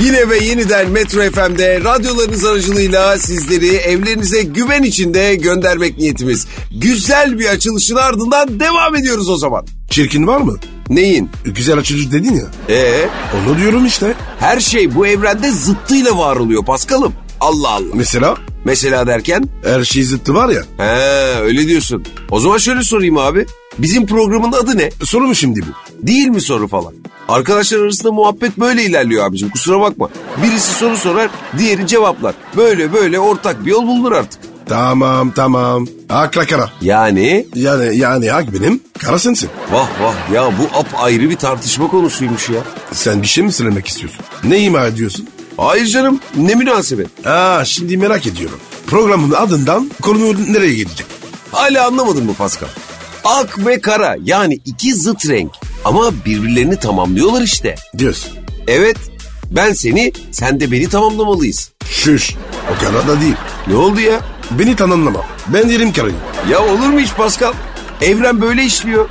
Yine ve yeniden Metro FM'de radyolarınız aracılığıyla sizleri evlerinize güven içinde göndermek niyetimiz. Güzel bir açılışın ardından devam ediyoruz o zaman. Çirkin var mı? Neyin? Güzel açılış dedin ya. Ee, Onu diyorum işte. her şey bu evrende zıttıyla var oluyor Paskal'ım. Allah Allah. Mesela Mesela derken? her şey zıttı var ya. He öyle diyorsun. O zaman şöyle sorayım abi. Bizim programın adı ne? Soru mu şimdi bu? Değil mi soru falan? Arkadaşlar arasında muhabbet böyle ilerliyor abicim kusura bakma. Birisi soru sorar, diğeri cevaplar. Böyle böyle ortak bir yol bulunur artık. Tamam tamam. Akla kara. Yani Yani yani hak benim, kara sensin. vah vah ya bu ap ayrı bir tartışma konusuymuş ya. Sen bir şey mi söylemek istiyorsun? Ne ima ediyorsun? Hayır canım ne münasebet. Aa şimdi merak ediyorum. Programın adından konu nereye gidecek? Hala anlamadın mı Pascal? Ak ve kara yani iki zıt renk ama birbirlerini tamamlıyorlar işte. Diyorsun. Evet ben seni sen de beni tamamlamalıyız. Şuş. O kadar da değil. Ne oldu ya? Beni tanımlama. Ben yerim karayım. Ya olur mu hiç Pascal? Evren böyle işliyor.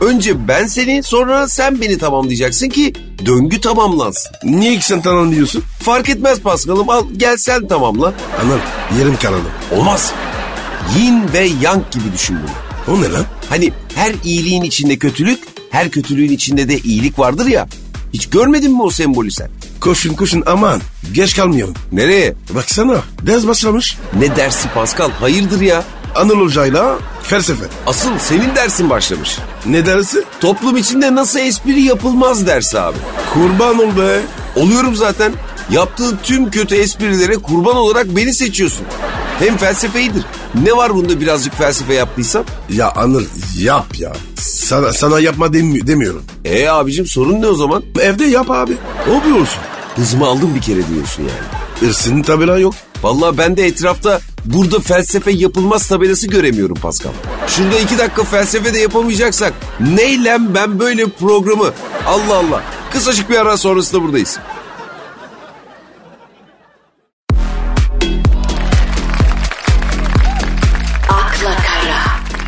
Önce ben seni sonra sen beni tamamlayacaksın ki döngü tamamlansın. Niye ki sen tanımlıyorsun? Fark etmez Pascal'ım al gel sen tamamla. Anıl yerim karanı. Olmaz. Yin ve yang gibi düşün bunu. O ne lan? Hani her iyiliğin içinde kötülük, her kötülüğün içinde de iyilik vardır ya. Hiç görmedin mi o sembolü sen? Koşun koşun aman. Geç kalmayalım. Nereye? Baksana ders başlamış. Ne dersi Pascal? Hayırdır ya? Anıl Hoca'yla felsefe. Asıl senin dersin başlamış. Ne dersi? Toplum içinde nasıl espri yapılmaz dersi abi. Kurban ol be. Oluyorum zaten. Yaptığın tüm kötü esprilere kurban olarak beni seçiyorsun. Hem felsefeyidir. Ne var bunda birazcık felsefe yaptıysam? Ya Anıl yap ya. Sana, sana yapma demi- demiyorum. E abicim sorun ne o zaman? Evde yap abi. Bir olsun. Hızımı aldım bir kere diyorsun yani. Hırsının tabela yok. Vallahi ben de etrafta burada felsefe yapılmaz tabelası göremiyorum Pascal. Şurada iki dakika felsefe de yapamayacaksak neylem ben böyle programı? Allah Allah. Kısacık bir ara sonrasında buradayız.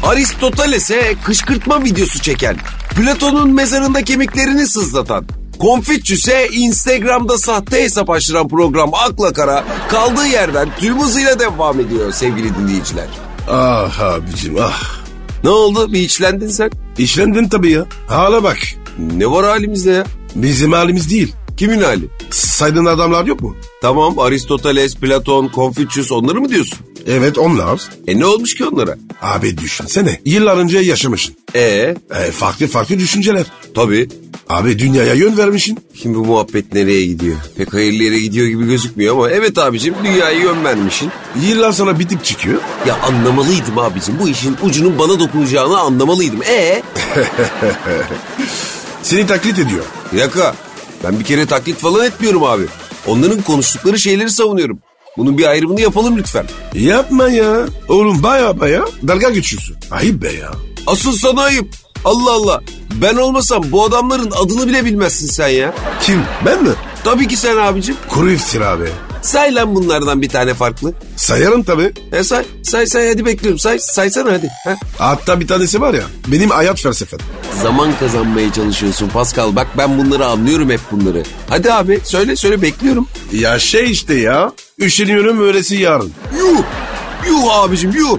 Aristoteles'e kışkırtma videosu çeken, Platon'un mezarında kemiklerini sızlatan, Konfüçyüs'e Instagram'da sahte hesap açtıran program Akla Kara kaldığı yerden tüm hızıyla devam ediyor sevgili dinleyiciler. Ah abicim ah. Ne oldu bir içlendin sen? İşlendin tabii ya. Hala bak. Ne var halimizde ya? Bizim halimiz değil. Kimin hali? Saydığın adamlar yok mu? Tamam Aristoteles, Platon, Konfüçyüs onları mı diyorsun? Evet onlar. E ne olmuş ki onlara? Abi düşünsene. Yıllar önce yaşamışsın. E E, farklı farklı düşünceler. tabii. Abi dünyaya yön vermişsin. Şimdi bu muhabbet nereye gidiyor? Pek hayırlı yere gidiyor gibi gözükmüyor ama evet abicim dünyayı yön vermişsin. Yıllar sonra bitip çıkıyor. Ya anlamalıydım abicim. Bu işin ucunun bana dokunacağını anlamalıydım. E Seni taklit ediyor. dakika. Ben bir kere taklit falan etmiyorum abi. Onların konuştukları şeyleri savunuyorum. Bunun bir ayrımını yapalım lütfen. Yapma ya. Oğlum baya baya dalga geçiyorsun. Ayıp be ya. Asıl sana ayıp. Allah Allah. Ben olmasam bu adamların adını bile bilmezsin sen ya. Kim? Ben mi? Tabii ki sen abicim. Kuru iftira abi. Say lan bunlardan bir tane farklı. Sayarım tabii. E say, say say hadi bekliyorum. Say, saysana hadi. Ha? Hatta bir tanesi var ya. Benim hayat felsefem. Zaman kazanmaya çalışıyorsun Pascal. Bak ben bunları anlıyorum hep bunları. Hadi abi söyle söyle bekliyorum. Ya şey işte ya. Üşeniyorum öylesi yarın. Yuh. Yuh abicim yuh.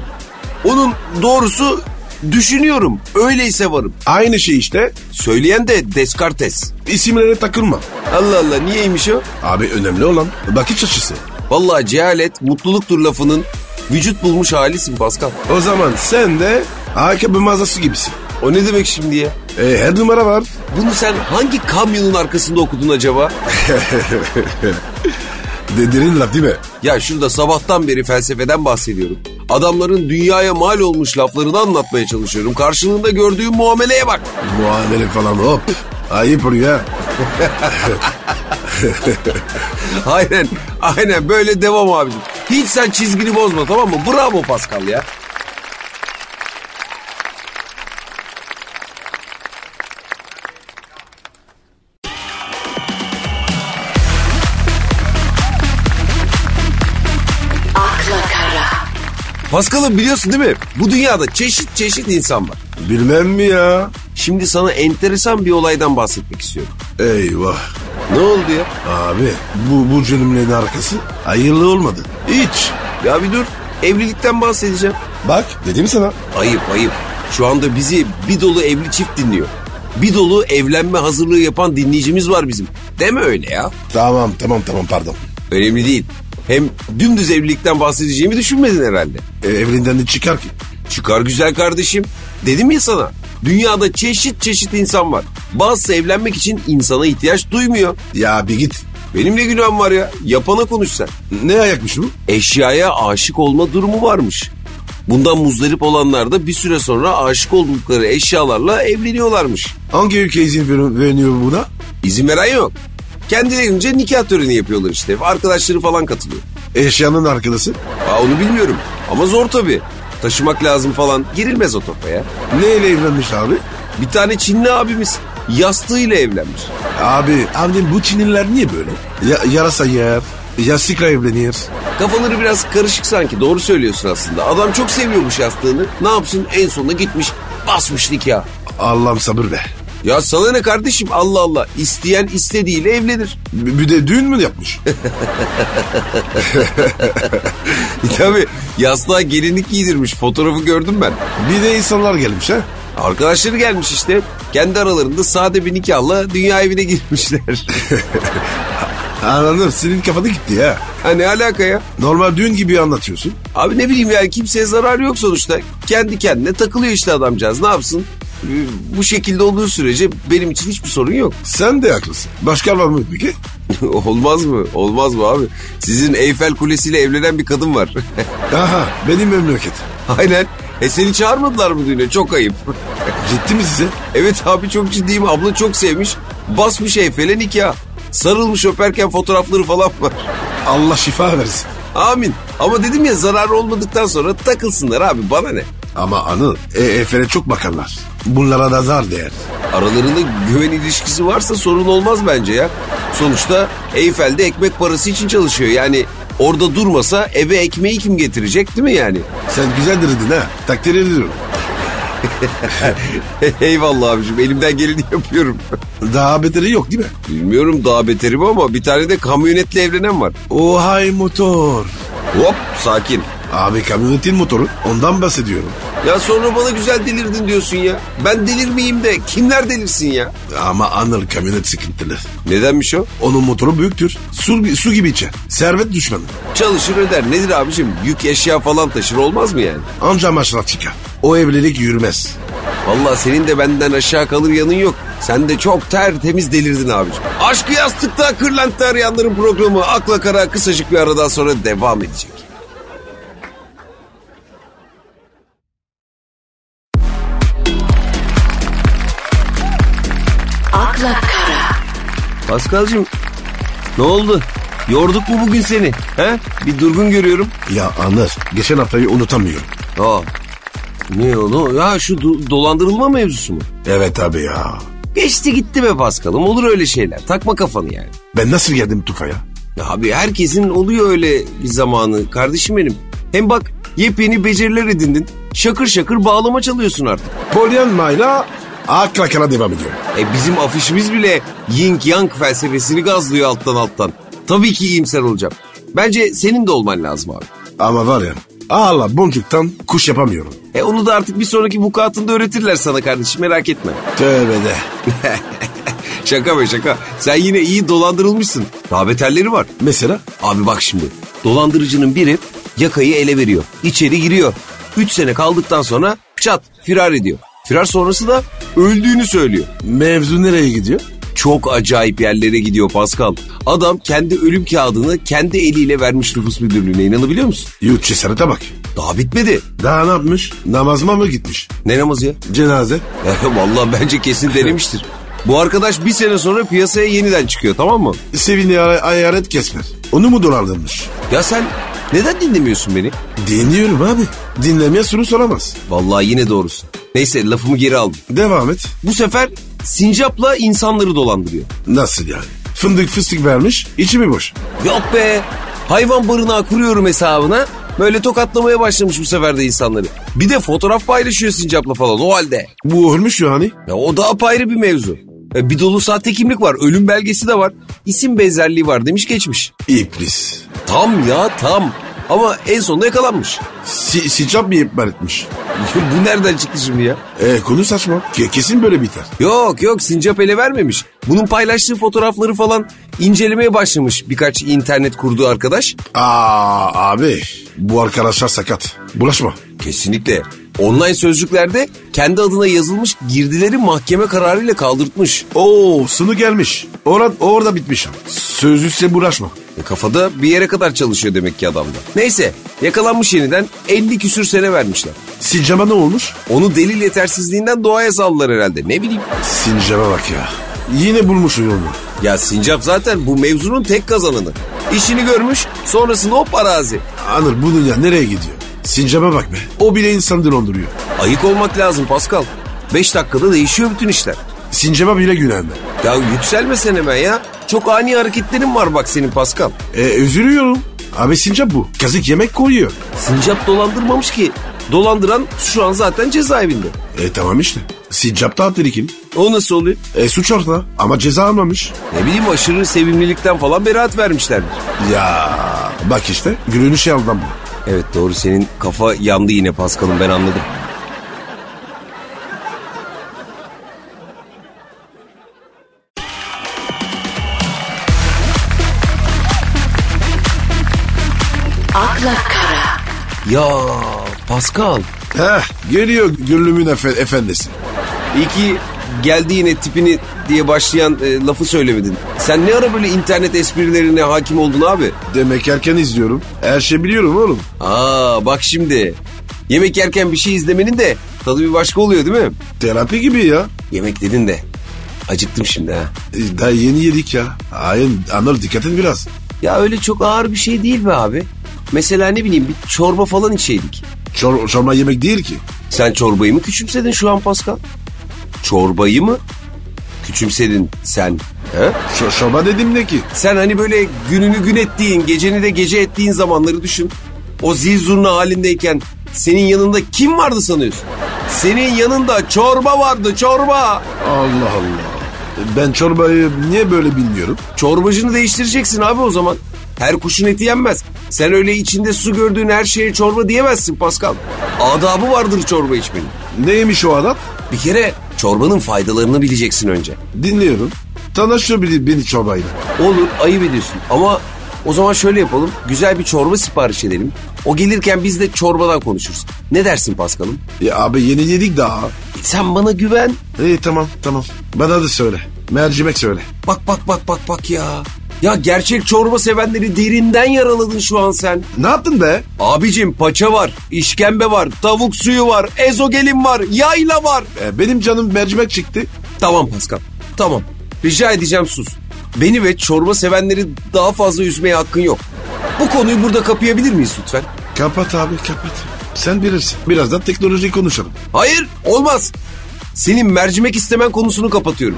Onun doğrusu düşünüyorum. Öyleyse varım. Aynı şey işte. Söyleyen de Descartes. İsimlere takılma. Allah Allah niyeymiş o? Abi önemli olan bakış açısı. Vallahi cehalet mutluluktur lafının vücut bulmuş halisin Pascal. O zaman sen de ayakkabı mağazası gibisin. O ne demek şimdi ya? E, her numara var. Bunu sen hangi kamyonun arkasında okudun acaba? Dedirin laf değil mi? Ya şurada sabahtan beri felsefeden bahsediyorum. Adamların dünyaya mal olmuş laflarını anlatmaya çalışıyorum. Karşılığında gördüğüm muameleye bak. Muamele falan hop. Ayıp ha. Aynen, aynen böyle devam abicim. Hiç sen çizgini bozma tamam mı? Bravo Pascal ya. Pascal'ım biliyorsun değil mi? Bu dünyada çeşit çeşit insan var. Bilmem mi ya? Şimdi sana enteresan bir olaydan bahsetmek istiyorum. Eyvah. Ne oldu ya? Abi bu, bu cümlenin arkası hayırlı olmadı. Hiç. Ya bir dur. Evlilikten bahsedeceğim. Bak dedim sana. Ayıp ayıp. Şu anda bizi bir dolu evli çift dinliyor. Bir dolu evlenme hazırlığı yapan dinleyicimiz var bizim. Deme öyle ya. Tamam tamam tamam pardon. Önemli değil. Hem dümdüz evlilikten bahsedeceğimi düşünmedin herhalde. E, evlinden de çıkar ki. Çıkar güzel kardeşim. Dedim ya sana. Dünyada çeşit çeşit insan var. Bazısı evlenmek için insana ihtiyaç duymuyor. Ya bir git. Benim ne günahım var ya? Yapana konuş sen. Ne ayakmış bu? Eşyaya aşık olma durumu varmış. Bundan muzdarip olanlar da bir süre sonra aşık oldukları eşyalarla evleniyorlarmış. Hangi ülke izin ver- veriyor buna? İzin veren yok. Kendilerince nikah töreni yapıyorlar işte. Arkadaşları falan katılıyor. Eşyanın arkadaşı. Ha, onu bilmiyorum ama zor tabii. Taşımak lazım falan. Girilmez o topa ya. Neyle evlenmiş abi? Bir tane Çinli abimiz yastığıyla evlenmiş. Abi abim bu Çinliler niye böyle? Ya, yarasa yer, yastıkla evlenir. Kafaları biraz karışık sanki doğru söylüyorsun aslında. Adam çok seviyormuş yastığını. Ne yapsın en sonunda gitmiş basmış nikah. Allah'ım sabır be. Ya sana ne kardeşim Allah Allah. İsteyen istediğiyle evlenir. Bir bir de düğün mü yapmış? Tabii yastığa gelinlik giydirmiş fotoğrafı gördüm ben. bir de insanlar gelmiş ha. Arkadaşları gelmiş işte. Kendi aralarında sade bir nikahla dünya evine girmişler. Anladım senin kafada gitti ya. ha ne alaka ya? Normal düğün gibi anlatıyorsun. Abi ne bileyim yani kimseye zarar yok sonuçta. Kendi kendine takılıyor işte adamcağız ne yapsın? Bu şekilde olduğu sürece benim için hiçbir sorun yok. Sen de haklısın. Başka var mı peki? Olmaz mı? Olmaz mı abi? Sizin Eyfel Kulesi'yle evlenen bir kadın var. Aha benim memleket. Aynen. E seni çağırmadılar mı düğüne? Çok ayıp. Ciddi mi size? evet abi çok ciddiyim. Abla çok sevmiş. Basmış Eyfel'e nikah. Sarılmış öperken fotoğrafları falan var. Allah şifa versin. Amin. Ama dedim ya zarar olmadıktan sonra takılsınlar abi bana ne? Ama Anıl, e, Efe'ne çok bakarlar. Bunlara da zar değer. Aralarında güven ilişkisi varsa sorun olmaz bence ya. Sonuçta Eyfel'de ekmek parası için çalışıyor. Yani orada durmasa eve ekmeği kim getirecek değil mi yani? Sen güzel diridin ha. Takdir ediyorum. Eyvallah abicim elimden geleni yapıyorum. Daha beteri yok değil mi? Bilmiyorum daha beterim ama bir tane de kamyonetle evlenen var. Ohay motor. Hop sakin. Abi kamyonetin motoru. Ondan bahsediyorum. Ya sonra bana güzel delirdin diyorsun ya. Ben delirmeyeyim de kimler delirsin ya? Ama Anıl kamyonet sıkıntılı. Nedenmiş o? Onun motoru büyüktür. Su, su gibi içer. Servet düşmanı. Çalışır öder. Nedir abicim? Yük eşya falan taşır olmaz mı yani? Anca masraf çıkar. O evlilik yürümez. Vallahi senin de benden aşağı kalır yanın yok. Sen de çok tertemiz delirdin abicim. Aşkı yastıkta kırlentte arayanların programı Akla Kara kısacık bir aradan sonra devam edecek. Kara, Paskal'cığım ne oldu? Yorduk mu bugün seni? He? Bir durgun görüyorum. Ya Anıl geçen haftayı unutamıyorum. Aa. Ne o? Ya şu do- dolandırılma mevzusu mu? Evet abi ya. Geçti gitti be Paskal'ım olur öyle şeyler. Takma kafanı yani. Ben nasıl geldim Tufa'ya? Ya abi herkesin oluyor öyle bir zamanı kardeşim benim. Hem bak yepyeni beceriler edindin. Şakır şakır bağlama çalıyorsun artık. Polyanmayla akla kara devam ediyor. E bizim afişimiz bile yin yang felsefesini gazlıyor alttan alttan. Tabii ki iyimser olacağım. Bence senin de olman lazım abi. Ama var ya Allah boncuktan kuş yapamıyorum. E onu da artık bir sonraki vukuatında öğretirler sana kardeşim merak etme. Tövbe de. şaka be şaka. Sen yine iyi dolandırılmışsın. Daha beterleri var. Mesela? Abi bak şimdi. Dolandırıcının biri yakayı ele veriyor. İçeri giriyor. Üç sene kaldıktan sonra çat firar ediyor. Firar sonrası da öldüğünü söylüyor. Mevzu nereye gidiyor? Çok acayip yerlere gidiyor Pascal. Adam kendi ölüm kağıdını kendi eliyle vermiş nüfus müdürlüğüne inanabiliyor musun? Yurt cesarete bak. Daha bitmedi. Daha ne yapmış? Namazıma mı gitmiş? Ne namazı ya? Cenaze. Vallahi bence kesin denemiştir. Bu arkadaş bir sene sonra piyasaya yeniden çıkıyor tamam mı? Sevini ay- ayaret kesmer. Onu mu dolandırmış? Ya sen neden dinlemiyorsun beni? Dinliyorum abi. Dinlemeye soru soramaz. Vallahi yine doğrusun. Neyse lafımı geri aldım. Devam et. Bu sefer sincapla insanları dolandırıyor. Nasıl yani? Fındık fıstık vermiş, içi mi boş? Yok be. Hayvan barınağı kuruyorum hesabına. Böyle tokatlamaya başlamış bu sefer de insanları. Bir de fotoğraf paylaşıyor sincapla falan o halde. Bu ölmüş yani. Ya o da apayrı bir mevzu. E, bir dolu sahte kimlik var. Ölüm belgesi de var. İsim benzerliği var demiş geçmiş. İblis. Tam ya tam. Ama en sonunda yakalanmış. Si Sicap mı ihbar etmiş? Bu nereden çıktı şimdi ya? E, konu saçma. Ke- kesin böyle biter. Yok yok sincap ele vermemiş. Bunun paylaştığı fotoğrafları falan incelemeye başlamış birkaç internet kurduğu arkadaş. Aa abi bu arkadaşlar sakat. Bulaşma. Kesinlikle. Online sözlüklerde kendi adına yazılmış girdileri mahkeme kararıyla kaldırtmış. Oo sını gelmiş. Orada, orada bitmiş. Sözlükse bulaşma. E, kafada bir yere kadar çalışıyor demek ki adamda. Neyse yakalanmış yeniden 50 küsür sene vermişler. Sincap'a ne olmuş? Onu delil yetersizliğinden doğaya saldılar herhalde ne bileyim. Sincap'a bak ya. Yine bulmuş yolunu. Ya Sincap zaten bu mevzunun tek kazananı. İşini görmüş sonrasında hop arazi. Anır bu dünya nereye gidiyor? Sincap'a bak be. O bile insan donduruyor. Ayık olmak lazım Pascal. 5 dakikada değişiyor bütün işler. Sincap'a bile güvenme. Ya yükselme sen hemen ya. Çok ani hareketlerin var bak senin Pascal. E, üzülüyorum. Abi sincap bu. Kazık yemek koyuyor. Sincap dolandırmamış ki. Dolandıran şu an zaten cezaevinde. E tamam işte. Sincap da tehlikeli. O nasıl oluyor? E suç ortada ama ceza almamış. Ne bileyim aşırı sevimlilikten falan beraat vermişlerdir. Ya bak işte gülünü şey aldan bu. Evet doğru senin kafa yandı yine Pascal'ım ben anladım. akla kara, Ya Pascal Heh geliyor gönlümün efe, efendisi. iyi ki geldi yine tipini diye başlayan e, lafı söylemedin. Sen ne ara böyle internet esprilerine hakim oldun abi? Demek erken izliyorum. Her şey biliyorum oğlum. Aa bak şimdi. Yemek yerken bir şey izlemenin de tadı bir başka oluyor değil mi? Terapi gibi ya. Yemek dedin de acıktım şimdi ha. E, Daha yeni yedik ya. Hayır Anıl dikkat et biraz. Ya öyle çok ağır bir şey değil be abi. Mesela ne bileyim bir çorba falan içeydik. Çor çorba yemek değil ki. Sen çorbayı mı küçümsedin şu an Pascal? Çorbayı mı küçümsedin sen? He? Çorba dedim ne ki? Sen hani böyle gününü gün ettiğin, geceni de gece ettiğin zamanları düşün. O zil zurna halindeyken senin yanında kim vardı sanıyorsun? Senin yanında çorba vardı çorba. Allah Allah. Ben çorbayı niye böyle bilmiyorum? Çorbacını değiştireceksin abi o zaman. Her kuşun eti yenmez. Sen öyle içinde su gördüğün her şeye çorba diyemezsin Pascal. Adabı vardır çorba içmenin. Neymiş o adat? Bir kere çorbanın faydalarını bileceksin önce. Dinliyorum. Tanışıyor beni, beni çorbayla. Olur ayıp ediyorsun ama o zaman şöyle yapalım. Güzel bir çorba sipariş edelim. O gelirken biz de çorbadan konuşuruz. Ne dersin Paskal'ım? Ya abi yeni yedik daha. Sen bana güven. İyi tamam tamam. Bana da söyle. Mercimek söyle. Bak bak bak bak bak ya. Ya gerçek çorba sevenleri derinden yaraladın şu an sen. Ne yaptın be? Abicim paça var, işkembe var, tavuk suyu var, ezogelin var, yayla var. E, benim canım mercimek çıktı. Tamam Pascal, tamam. Rica edeceğim sus. Beni ve çorba sevenleri daha fazla üzmeye hakkın yok. Bu konuyu burada kapayabilir miyiz lütfen? Kapat abi kapat. Sen bilirsin. Birazdan teknolojiyi konuşalım. Hayır, olmaz. Senin mercimek istemen konusunu kapatıyorum.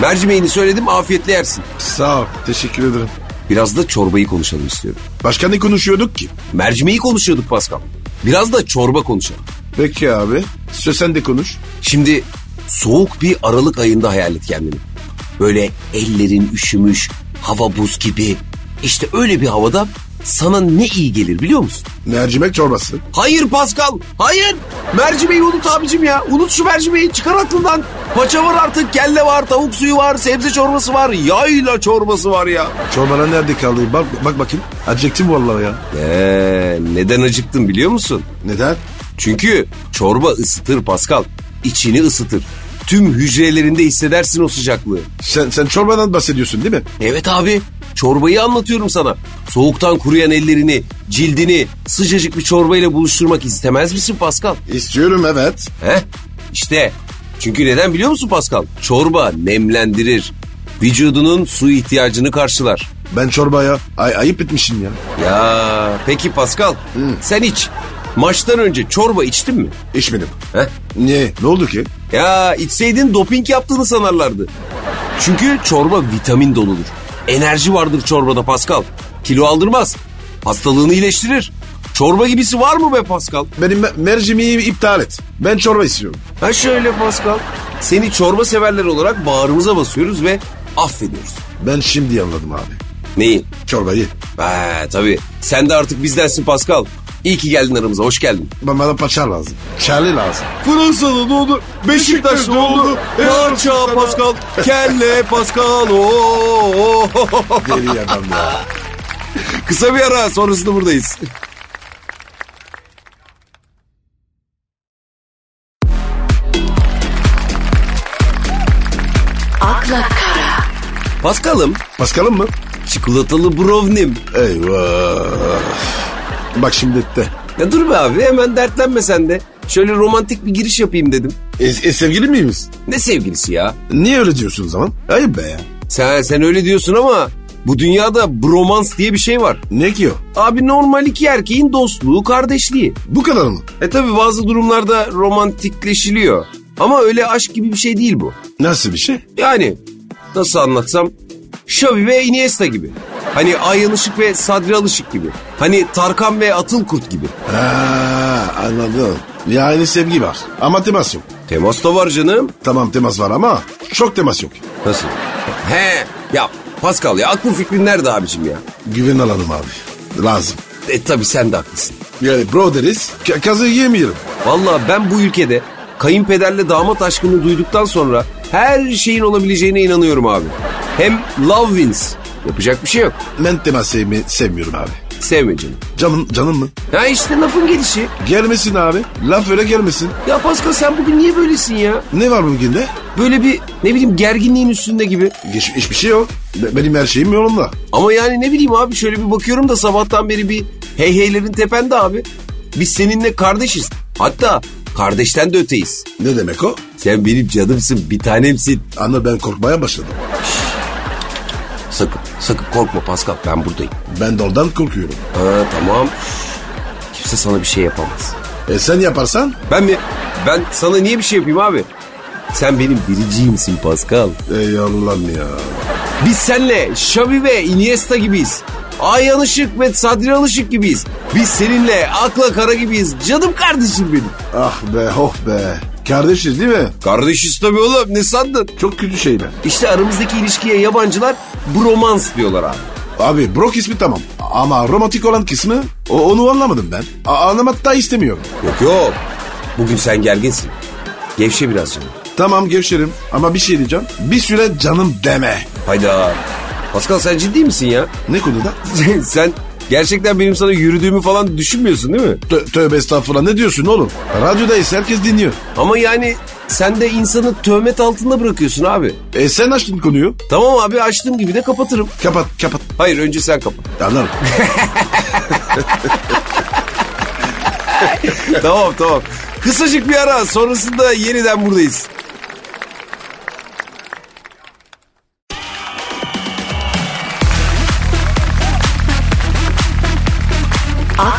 Mercimeğini söyledim, afiyetle yersin. Sağ ol. Teşekkür ederim. Biraz da çorbayı konuşalım istiyorum. Başka ne konuşuyorduk ki? Mercimeği konuşuyorduk Pascal. Biraz da çorba konuşalım. Peki abi. Söz sen de konuş. Şimdi soğuk bir Aralık ayında hayal et kendini. Böyle ellerin üşümüş, hava buz gibi. İşte öyle bir havada sana ne iyi gelir biliyor musun? Mercimek çorbası. Hayır Pascal, hayır. Mercimeği unut abicim ya. Unut şu mercimeği, çıkar aklından. Paça var artık, kelle var, tavuk suyu var, sebze çorbası var, yayla çorbası var ya. Çorbalar nerede kaldı? Bak, bak bakayım. Acıktım vallahi ya. Ee, neden acıktın biliyor musun? Neden? Çünkü çorba ısıtır Pascal. İçini ısıtır. Tüm hücrelerinde hissedersin o sıcaklığı. Sen, sen çorbadan bahsediyorsun değil mi? Evet abi çorbayı anlatıyorum sana. Soğuktan kuruyan ellerini, cildini sıcacık bir çorbayla buluşturmak istemez misin Pascal? İstiyorum evet. He? İşte çünkü neden biliyor musun Pascal? Çorba nemlendirir. Vücudunun su ihtiyacını karşılar. Ben çorbaya ay, ayıp etmişim ya. Ya peki Pascal sen iç. Maçtan önce çorba içtin mi? İçmedim. He? Niye? Ne oldu ki? Ya içseydin doping yaptığını sanarlardı. Çünkü çorba vitamin doludur. Enerji vardır çorbada Pascal. Kilo aldırmaz. Hastalığını iyileştirir. Çorba gibisi var mı be Pascal? Benim me- mercimeği iptal et. Ben çorba istiyorum. Ha şöyle Pascal. seni çorba severler olarak bağrımıza basıyoruz ve affediyoruz. Ben şimdi anladım abi. Neyi? Çorbayı. Ee, tabii. Sen de artık bizdensin Pascal. İyi ki geldin aramıza. Hoş geldin. Bana bana paça lazım. Charlie lazım. Fransa'da doğdu. Beşiktaş'ta oldu. Parça Pascal. Kelle Pascal. Oo. Deli adam ya. Kısa bir ara sonrasında buradayız. akla kara, Pascal'ım Paskal'ım mı? çikolatalı brownie'm. Eyvah. Bak şimdi de. Ya dur be abi hemen dertlenme sen de. Şöyle romantik bir giriş yapayım dedim. E, e, sevgili miyiz? Ne sevgilisi ya? Niye öyle diyorsun o zaman? Ayıp be ya. Sen, sen öyle diyorsun ama bu dünyada bromans diye bir şey var. Ne ki o? Abi normal iki erkeğin dostluğu, kardeşliği. Bu kadar mı? E tabi bazı durumlarda romantikleşiliyor. Ama öyle aşk gibi bir şey değil bu. Nasıl bir şey? Yani nasıl anlatsam Xavi ve Iniesta gibi. Hani Ayhan Işık ve Sadri Alışık gibi. Hani Tarkan ve Atıl Kurt gibi. Ha, anladım. Yani sevgi var ama temas yok. Temas da var canım. Tamam temas var ama çok temas yok. Nasıl? He ya Pascal ya aklın fikrin nerede abicim ya? Güven alalım abi. Lazım. E tabi sen de haklısın. Yani bro deriz ka- kazı yemeyelim. Valla ben bu ülkede kayınpederle damat aşkını duyduktan sonra her şeyin olabileceğine inanıyorum abi. Hem love wins. Yapacak bir şey yok. Ben temas sevmi sevmiyorum abi. Sevme canım. Canım, canım mı? Ya işte lafın gelişi. Gelmesin abi. Laf öyle gelmesin. Ya Pascal sen bugün niye böylesin ya? Ne var bugün de? Böyle bir ne bileyim gerginliğin üstünde gibi. Hiç, hiçbir şey yok. Be- Benim her şeyim yolunda. Ama yani ne bileyim abi şöyle bir bakıyorum da sabahtan beri bir hey heylerin tepende abi. Biz seninle kardeşiz. Hatta kardeşten de öteyiz. Ne demek o? Sen benim canımsın bir tanemsin. Anla ben korkmaya başladım. Sakın sakın korkma Pascal ben buradayım. Ben de ondan korkuyorum. Ha tamam. Kimse sana bir şey yapamaz. E sen yaparsan? Ben mi? Ben sana niye bir şey yapayım abi? Sen benim biriciyimsin Pascal. Ey Allah'ım ya. Biz senle Xavi ve Iniesta gibiyiz. Ayhan Işık ve Sadri Alışık gibiyiz. Biz seninle akla kara gibiyiz. Canım kardeşim benim. Ah be oh be. Kardeşiz değil mi? Kardeşiz tabii oğlum ne sandın? Çok kötü şeyler. İşte aramızdaki ilişkiye yabancılar bromans diyorlar abi. Abi Brok ismi tamam. Ama romantik olan kısmı o, onu anlamadım ben. A- anlamak da istemiyorum. Yok yok. Bugün sen gerginsin. Gevşe biraz canım. Tamam gevşerim ama bir şey diyeceğim. Bir süre canım deme. Hayda. Pascal sen ciddi misin ya? Ne konuda? sen gerçekten benim sana yürüdüğümü falan düşünmüyorsun değil mi? Tö- tövbe estağfurullah ne diyorsun oğlum? Radyodayız herkes dinliyor. Ama yani sen de insanı töhmet altında bırakıyorsun abi. E sen açtın konuyu. Tamam abi açtığım gibi de kapatırım. Kapat kapat. Hayır önce sen kapat. Anlarım. tamam tamam. Kısacık bir ara sonrasında yeniden buradayız.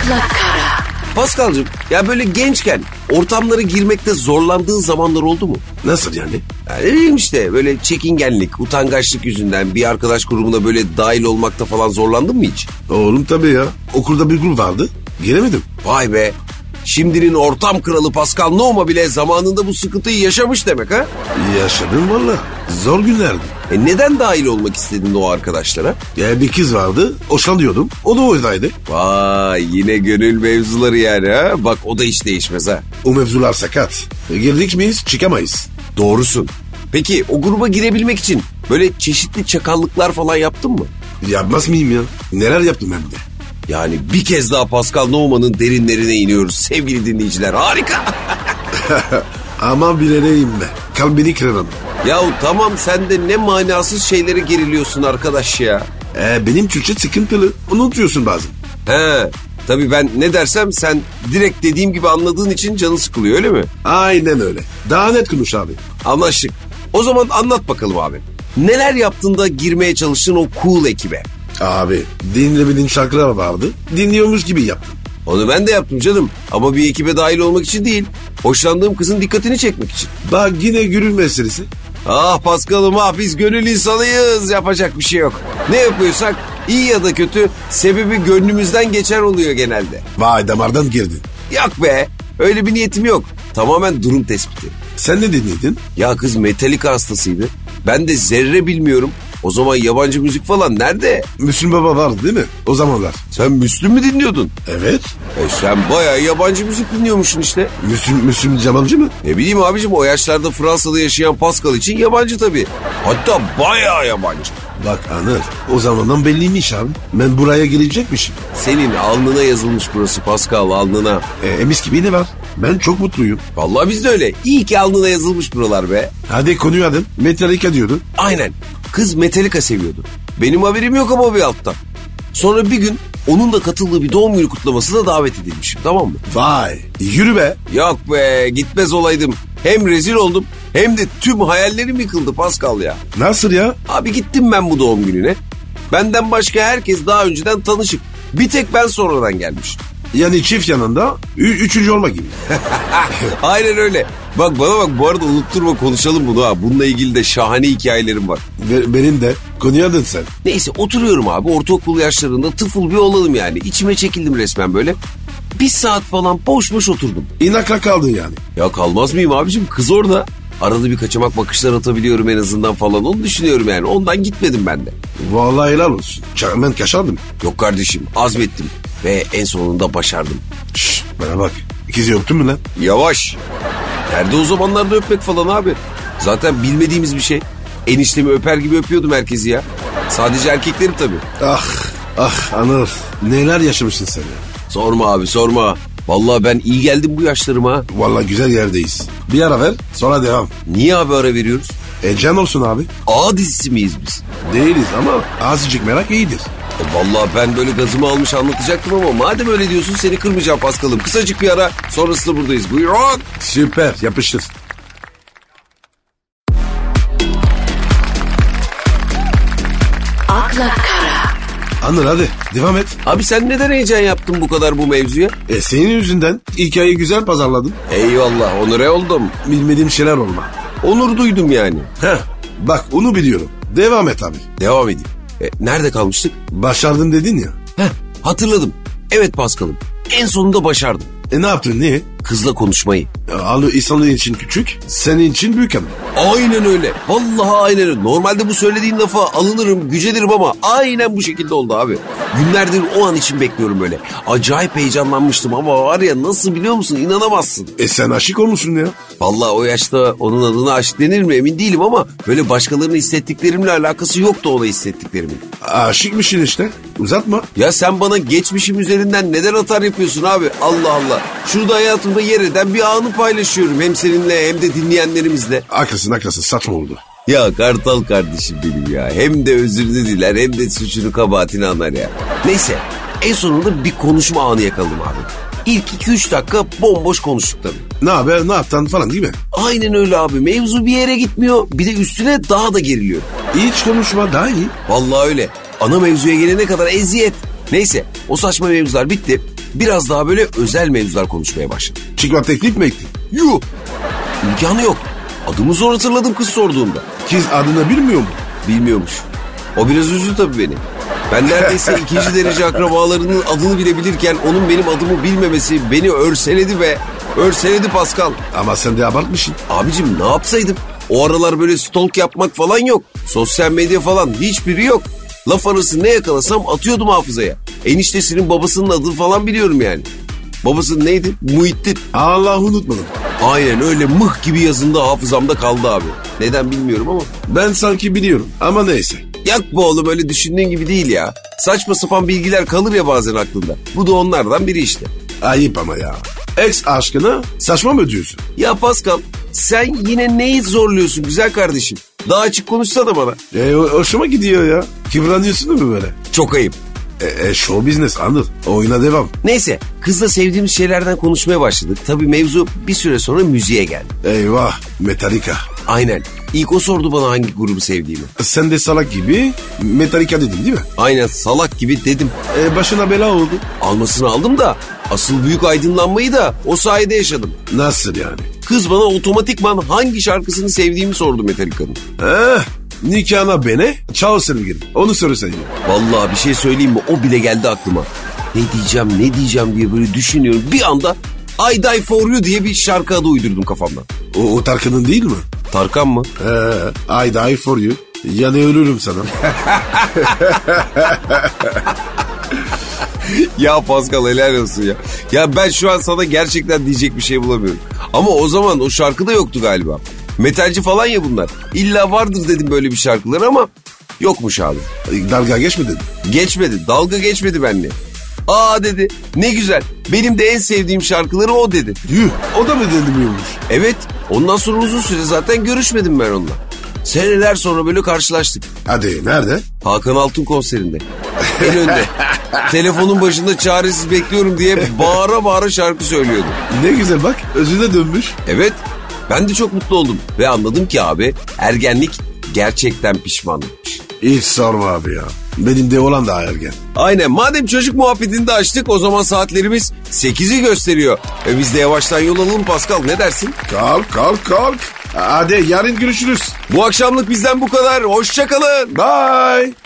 Akla kara, Paskal'cığım ya böyle gençken ortamlara girmekte zorlandığın zamanlar oldu mu? Nasıl yani? Ya ne bileyim işte böyle çekingenlik, utangaçlık yüzünden bir arkadaş grubuna böyle dahil olmakta falan zorlandın mı hiç? Oğlum tabii ya. Okulda bir grup vardı. Giremedim. Vay be. Şimdinin ortam kralı Pascal Nohma bile zamanında bu sıkıntıyı yaşamış demek ha? Yaşadım valla. Zor günlerdi. E neden dahil olmak istedin o arkadaşlara? Ya bir kız vardı. Hoşlanıyordum. O da oradaydı. Vay yine gönül mevzuları yani ha? Bak o da hiç değişmez ha. O mevzular sakat. E, girdik miyiz çıkamayız. Doğrusun. Peki o gruba girebilmek için böyle çeşitli çakallıklar falan yaptın mı? Yapmaz mıyım ya? Neler yaptım hem de. Yani bir kez daha Pascal Nohma'nın derinlerine iniyoruz sevgili dinleyiciler. Harika. Ama bilereyim be. Kalbini kırarım. Yahu tamam sen de ne manasız şeylere geriliyorsun arkadaş ya. E, benim Türkçe sıkıntılı. Unutuyorsun bazen. He tabii ben ne dersem sen direkt dediğim gibi anladığın için canı sıkılıyor öyle mi? Aynen öyle. Daha net konuş abi. Anlaştık. O zaman anlat bakalım abi. Neler yaptığında girmeye çalıştın o cool ekibe? Abi dinlemediğin şarkılar vardı. Dinliyormuş gibi yaptım. Onu ben de yaptım canım. Ama bir ekibe dahil olmak için değil. Hoşlandığım kızın dikkatini çekmek için. Bak yine gürül meselesi. Ah Paskal'ım ah biz gönül insanıyız. Yapacak bir şey yok. Ne yapıyorsak iyi ya da kötü sebebi gönlümüzden geçer oluyor genelde. Vay damardan girdin. Yok be öyle bir niyetim yok. Tamamen durum tespiti. Sen ne dinledin? Ya kız Metallica hastasıydı. Ben de zerre bilmiyorum. O zaman yabancı müzik falan nerede? Müslüm Baba vardı değil mi? O zamanlar. Sen Müslüm mü dinliyordun? Evet. E sen bayağı yabancı müzik dinliyormuşsun işte. Müslüm, Müslüm yabancı mı? Ne bileyim abicim o yaşlarda Fransa'da yaşayan Pascal için yabancı tabii. Hatta bayağı yabancı. Bak Anır o zamandan belliymiş abi. Ben buraya gelecekmişim. Senin alnına yazılmış burası Pascal alnına. E, emis gibi ne var? Ben çok mutluyum. Vallahi biz de öyle. İyi ki alnına yazılmış buralar be. Hadi konuyu adın. Metallica diyordu. Aynen. Kız Metallica seviyordu. Benim haberim yok ama bir alttan. Sonra bir gün onun da katıldığı bir doğum günü kutlamasına davet edilmişim tamam mı? Vay yürü be. Yok be gitmez olaydım. Hem rezil oldum hem de tüm hayallerim yıkıldı Pascal ya. Nasıl ya? Abi gittim ben bu doğum gününe. Benden başka herkes daha önceden tanışık. Bir tek ben sonradan gelmiş. Yani çift yanında ü- üçüncü olma gibi. Aynen öyle. Bak bana bak bu arada unutturma konuşalım bunu ha. Bununla ilgili de şahane hikayelerim var. Ve- benim de konuyu adın sen. Neyse oturuyorum abi ortaokul yaşlarında tıfıl bir olalım yani. İçime çekildim resmen böyle. Bir saat falan boş boş oturdum. İnakla kaldın yani. Ya kalmaz mıyım abicim kız orada. Arada bir kaçamak bakışlar atabiliyorum en azından falan onu düşünüyorum yani. Ondan gitmedim ben de. Vallahi helal olsun. Ben kaçardım. Yok kardeşim azmettim ve en sonunda başardım. Şşş bana bak. İkizi öptün mü lan? Yavaş. Nerede o zamanlarda öpmek falan abi? Zaten bilmediğimiz bir şey. Eniştemi öper gibi öpüyordum herkesi ya. Sadece erkekleri tabii. Ah ah Anır. Neler yaşamışsın sen ya. Sorma abi sorma. Vallahi ben iyi geldim bu yaşlarıma. Vallahi güzel yerdeyiz. Bir ara ver sonra devam. Niye abi ara veriyoruz? E can olsun abi. A dizisi miyiz biz? Değiliz ama azıcık merak iyidir. Vallahi ben böyle gazımı almış anlatacaktım ama madem öyle diyorsun seni kırmayacağım Paskal'ım. Kısacık bir ara sonrasında buradayız. Buyurun. Süper yapıştır. akla kara, Anır hadi devam et. Abi sen neden heyecan yaptın bu kadar bu mevzuya? E senin yüzünden hikayeyi güzel pazarladın. Eyvallah onure oldum. Bilmediğim şeyler olma. Onur duydum yani. Heh bak onu biliyorum. Devam et abi. Devam edeyim. E, nerede kalmıştık? Başardım dedin ya. Heh, hatırladım. Evet Paskal'ım. En sonunda başardım. E ne yaptın niye? Kızla konuşmayı. Alı insanlığın için küçük, senin için büyük adam. Aynen öyle. Vallahi aynen öyle. Normalde bu söylediğin lafa alınırım, gücenirim ama aynen bu şekilde oldu abi. Günlerdir o an için bekliyorum böyle. Acayip heyecanlanmıştım ama var ya nasıl biliyor musun inanamazsın. E sen aşık olmuşsun ya. Vallahi o yaşta onun adına aşk denir mi emin değilim ama böyle başkalarının hissettiklerimle alakası yoktu ona hissettiklerimin. Aşıkmışsın işte. Uzatma. Ya sen bana geçmişim üzerinden neden atar yapıyorsun abi? Allah Allah. Şurada hayatımda yer eden bir anı paylaşıyorum. Hem seninle hem de dinleyenlerimizle. Haklısın haklısın saçma oldu. Ya Kartal kardeşim benim ya. Hem de özürünü diler hem de suçunu kabahatini anlar ya. Neyse en sonunda bir konuşma anı yakaladım abi. İlk 2-3 dakika bomboş konuştuk tabii. Ne haber ne yaptın falan değil mi? Aynen öyle abi. Mevzu bir yere gitmiyor. Bir de üstüne daha da geriliyor. Hiç konuşma daha iyi. Vallahi öyle. Ana mevzuya gelene kadar eziyet. Neyse o saçma mevzular bitti. Biraz daha böyle özel mevzular konuşmaya başladım. Çıkma teklif mi ettin? Yuh. İmkanı yok. Adımı zor hatırladım kız sorduğunda. Kız adını bilmiyor mu? Bilmiyormuş. O biraz üzdü tabii beni. Ben neredeyse ikinci derece akrabalarının adını bile bilirken onun benim adımı bilmemesi beni örseledi ve örseledi Pascal. Ama sen de abartmışsın. Abicim ne yapsaydım? O aralar böyle stalk yapmak falan yok. Sosyal medya falan hiçbiri yok. Laf arası ne yakalasam atıyordum hafızaya. Eniştesinin babasının adını falan biliyorum yani. Babası neydi? Muhittin. Allah unutmadım. Aynen öyle mıh gibi yazında hafızamda kaldı abi. Neden bilmiyorum ama. Ben sanki biliyorum ama neyse. Yak bu oğlum öyle düşündüğün gibi değil ya. Saçma sapan bilgiler kalır ya bazen aklında. Bu da onlardan biri işte. Ayıp ama ya. Ex aşkına saçma mı diyorsun? Ya Pascal sen yine neyi zorluyorsun güzel kardeşim? Daha açık konuşsana bana. E, ho- hoşuma gidiyor ya. Kıvranıyorsun değil mi böyle? Çok ayıp. E, e, show business anladın. Oyuna devam. Neyse kızla sevdiğimiz şeylerden konuşmaya başladık. Tabii mevzu bir süre sonra müziğe geldi. Eyvah Metallica. Aynen. İlk o sordu bana hangi grubu sevdiğimi. Sen de salak gibi Metallica dedin değil mi? Aynen salak gibi dedim. E, başına bela oldu. Almasını aldım da asıl büyük aydınlanmayı da o sayede yaşadım. Nasıl yani? Kız bana otomatikman hangi şarkısını sevdiğimi sordu Metallica'nın. Eh, nikahına beni çal sevgilim. Onu ya. Vallahi bir şey söyleyeyim mi o bile geldi aklıma. Ne diyeceğim ne diyeceğim diye böyle düşünüyorum. Bir anda I Die For You diye bir şarkı adı uydurdum kafamdan. O, o Tarkan'ın değil mi? Tarkan mı? Ee, I die for you. Yani ölürüm sana. Ya Pascal helal olsun ya. Ya ben şu an sana gerçekten diyecek bir şey bulamıyorum. Ama o zaman o şarkı da yoktu galiba. Metalci falan ya bunlar. İlla vardır dedim böyle bir şarkılar ama yokmuş abi. Dalga geçmedin. Geçmedi. Dalga geçmedi benimle. Aa dedi. Ne güzel. Benim de en sevdiğim şarkıları o dedi. Yuh o da mı dinlemiyormuş? Evet. Ondan sonra uzun süre zaten görüşmedim ben onunla. Seneler sonra böyle karşılaştık. Hadi nerede? Hakan Altun konserinde. En önde. Telefonun başında çaresiz bekliyorum diye bağıra bağıra şarkı söylüyordu. Ne güzel bak özüne dönmüş. Evet. Ben de çok mutlu oldum. Ve anladım ki abi ergenlik gerçekten pişmanlıkmış. Hiç sorma abi ya. Benim de olan da ergen. Aynen madem çocuk muhabbetini de açtık o zaman saatlerimiz 8'i gösteriyor. E biz de yavaştan yol alalım Pascal ne dersin? Kalk kalk kalk. Hadi yarın görüşürüz. Bu akşamlık bizden bu kadar. Hoşçakalın. Bye.